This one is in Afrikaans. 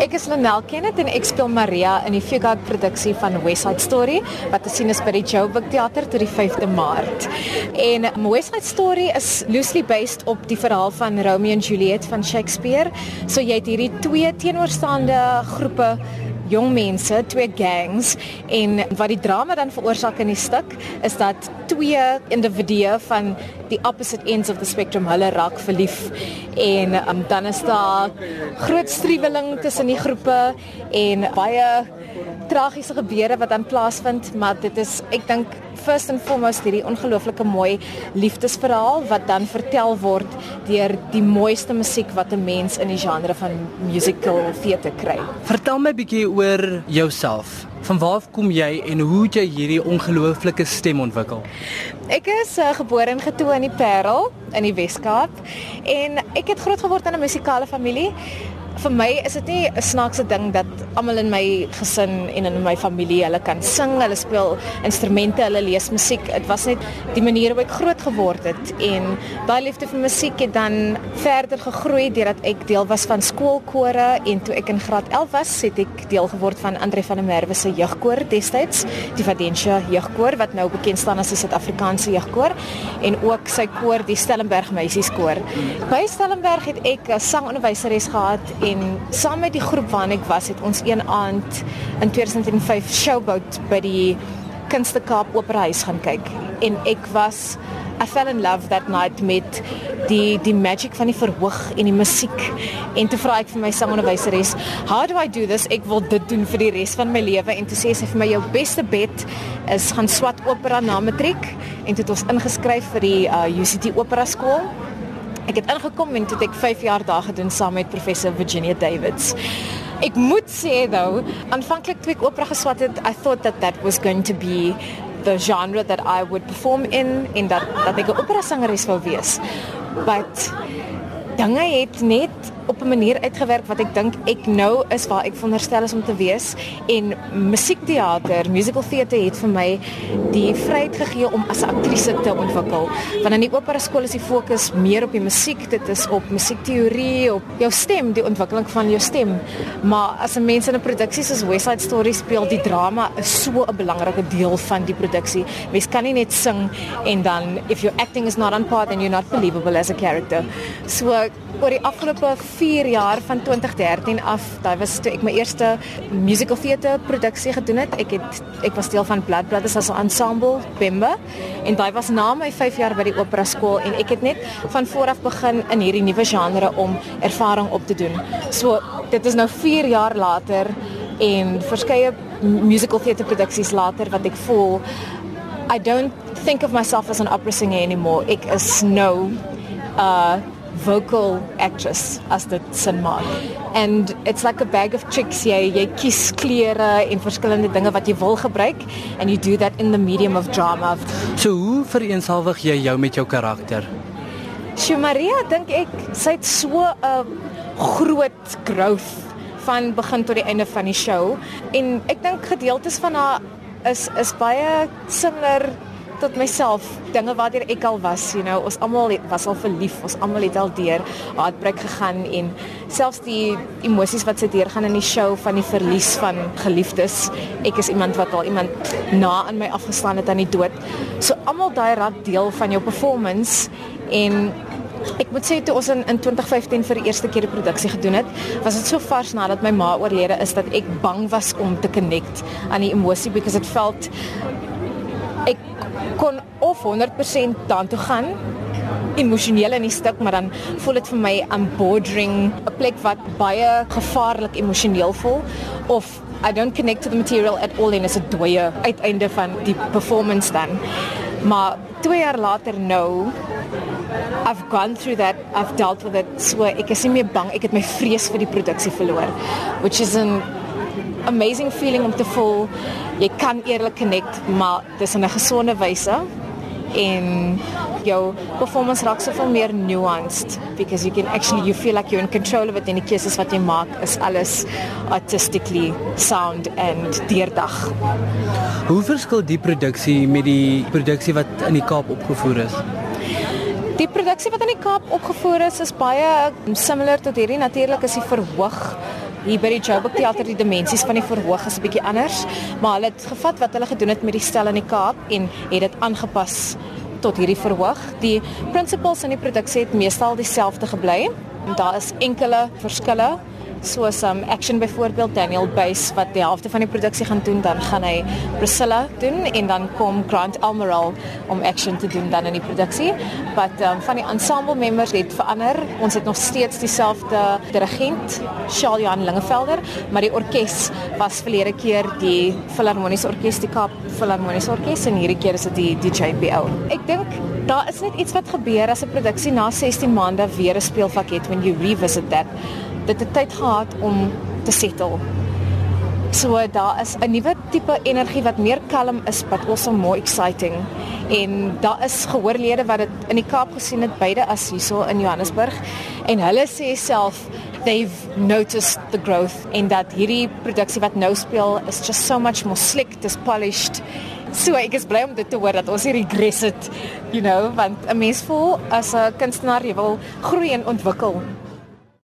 Ek is Lanel Kenneth en ek speel Maria in die Fugard produksie van West Side Story wat te sien is by die Joburg Theater tot die 5de Maart. En um, West Side Story is loosely based op die verhaal van Romeo en Juliet van Shakespeare. So jy het hierdie twee teenoorstaande groepe jong mense, twee gangs en wat die drama dan veroorsaak in die stuk is dat twee individue van die opposite ends of the spectrum hulle raak verlief. En um, dan is daar groot striweling tussen die groepe en baie tragiese gebeure wat dan plaasvind, maar dit is ek dink first and foremost hierdie ongelooflike mooi liefdesverhaal wat dan vertel word deur die mooiste musiek wat 'n mens in die genre van musical theater kry. Vertel my bietjie oor jouself. Van waar kom jy en hoe het jy hierdie ongelooflike stem ontwikkel? Ek is uh, gebore en getoe in die Parel in die Wes-Kaap en ek het groot geword in 'n musikale familie vir my is dit nie 'n snaakse ding dat almal in my gesin en in my familie hulle kan sing, hulle speel instrumente, hulle lees musiek. Dit was net die manier hoe ek groot geword het en daai liefde vir musiek het dan verder gegroei deurdat ek deel was van skoolkore en toe ek in graad 11 was, het ek deel geword van Andre van der Merwe se jeugkoor destyds, die Vadensia jeugkoor wat nou bekend staan as die Suid-Afrikaanse jeugkoor en ook sy koor, die Stellenberg meisieskoor. By Stellenberg het ek 'n sangonderwyseres gehad en saam met die groep waarna ek was het ons een aand in 2005 Showboat by die Kunste Kaap Operahuis gaan kyk. En ek was I fell in love that night met die die magic van die verhoog en die musiek en toe vra ek vir my sangonderwyseres how do I do this? Ek wil dit doen vir die res van my lewe. En toe sê sy vir my jou beste bet is gaan swat opera na matriek. En toe het ons ingeskryf vir die uh, UCT opera skool Ek het ingekom en toe ek 5 jaar daar gedoen saam met professor Virginia Davids. Ek moet sê though, aanvanklik toe ek opera geswat het, I thought that that was going to be the genre that I would perform in en dat dat ek 'n opera sangeres wou wees. But dinge het net op 'n manier uitgewerk wat ek dink ek nou is waar ek veronderstel is om te wees en musiekteater, musical theater het vir my die vryheid gegee om as 'n aktrise te ontwikkel. Want in die opera skool is die fokus meer op die musiek, dit is op musiekteorie, op jou stem, die ontwikkeling van jou stem. Maar as 'n mens in 'n produksie soos West Side Story speel, die drama is so 'n belangrike deel van die produksie. Mens kan nie net sing en dan if your acting is not on par then you're not believable as a character. So oor die afgelope 4 jaar van 2013 af, daai was toe ek my eerste musical theater produksie gedoen het. Ek het ek was deel van Blood Brothers as 'n ensemble Bembe en daai was na my 5 jaar by die opera skool en ek het net van voor af begin in hierdie nuwe genre om ervaring op te doen. So dit is nou 4 jaar later en verskeie musical theater produksies later wat ek voel I don't think of myself as an opera singer anymore. Ek is nou uh vocal actress as dit sin maak. And it's like a bag of tricks. Jy jy kies kleure en verskillende dinge wat jy wil gebruik and you do that in the medium of drama. So hoe vereensalwig jy jou met jou karakter? Sjoe Maria, dink ek sy het so 'n groot growth van begin tot die einde van die show en ek dink gedeeltes van haar is is baie similar tot myself, dinge waartoe ek al was, you know, ons almal was al verlief, ons almal het al deur hartbreuk gegaan en selfs die emosies wat sy deurgaan in die show van die verlies van geliefdes. Ek is iemand wat al iemand na aan my afgestaan het aan die dood. So almal daai raak deel van jou performance en Ek moet sê toe ons in, in 2015 vir die eerste keer die produksie gedoen het, was dit so vars nadat my ma oorlede is dat ek bang was om te connect aan die emosie because it felt ek kon of 100% daartoe gaan emosioneel in die stuk maar dan voel dit vir my am bordering 'n plek wat baie gevaarlik emosioneel voel of I don't connect to the material at all en is 'n dooie uiteinde van die performance dan. Maar 2 jaar later nou I've gone through that I've dealt with it so ek is nie meer bang ek het my vrees vir die produksie verloor which is an amazing feeling om te voel jy kan eerlik connect, maar dis in 'n gesonde wyse en jou performance raak soveel meer nuanced because you can actually you feel like you're in control of it en die keuses wat jy maak is alles artistically sound and deurdag. Hoe verskil die produksie met die produksie wat in die Kaap opgevoer is? Die produksie wat in die Kaap opgevoer is is baie similar tot hierdie natuurlik is die verhoog hier by die Joburg Theater die dimensies van die verhoog is 'n bietjie anders, maar hulle het gevat wat hulle gedoen het met die stel in die Kaap en het dit aangepas tot hierdie verhoog. Die principles in die produksie het meestal dieselfde gebly. Daar is enkele verskille soos um action byvoorbeeld Daniel Base wat die helfte van die produksie gaan doen dan gaan hy Priscilla doen en dan kom Grant Almeral om action te doen dan in die produksie. But um van die ensemble members het verander. Ons het nog steeds dieselfde dirigent Charles Jan Lingevelder maar die orkes was verlede keer die Philharmoniese Orkees die Kaap Philharmoniese Orkees en hierdie keer is dit die die JPO ek dink daar is net iets wat gebeur as 'n produksie na 16 maande weer 'n speelvak het when you revisit that dit het tyd gehad om te settle. So daar is 'n nuwe tipe energie wat meer kalm is but also more exciting. En daar is gehoorlede wat dit in die Kaap gesien het beide as hierso in Johannesburg en hulle sê self they've noticed the growth en dat hierdie produksie wat nou speel is just so much more slick, dis polished. So ek is bly om dit te hoor dat ons hier regress het, you know, want 'n mens voel as 'n kunstenaar jy wil groei en ontwikkel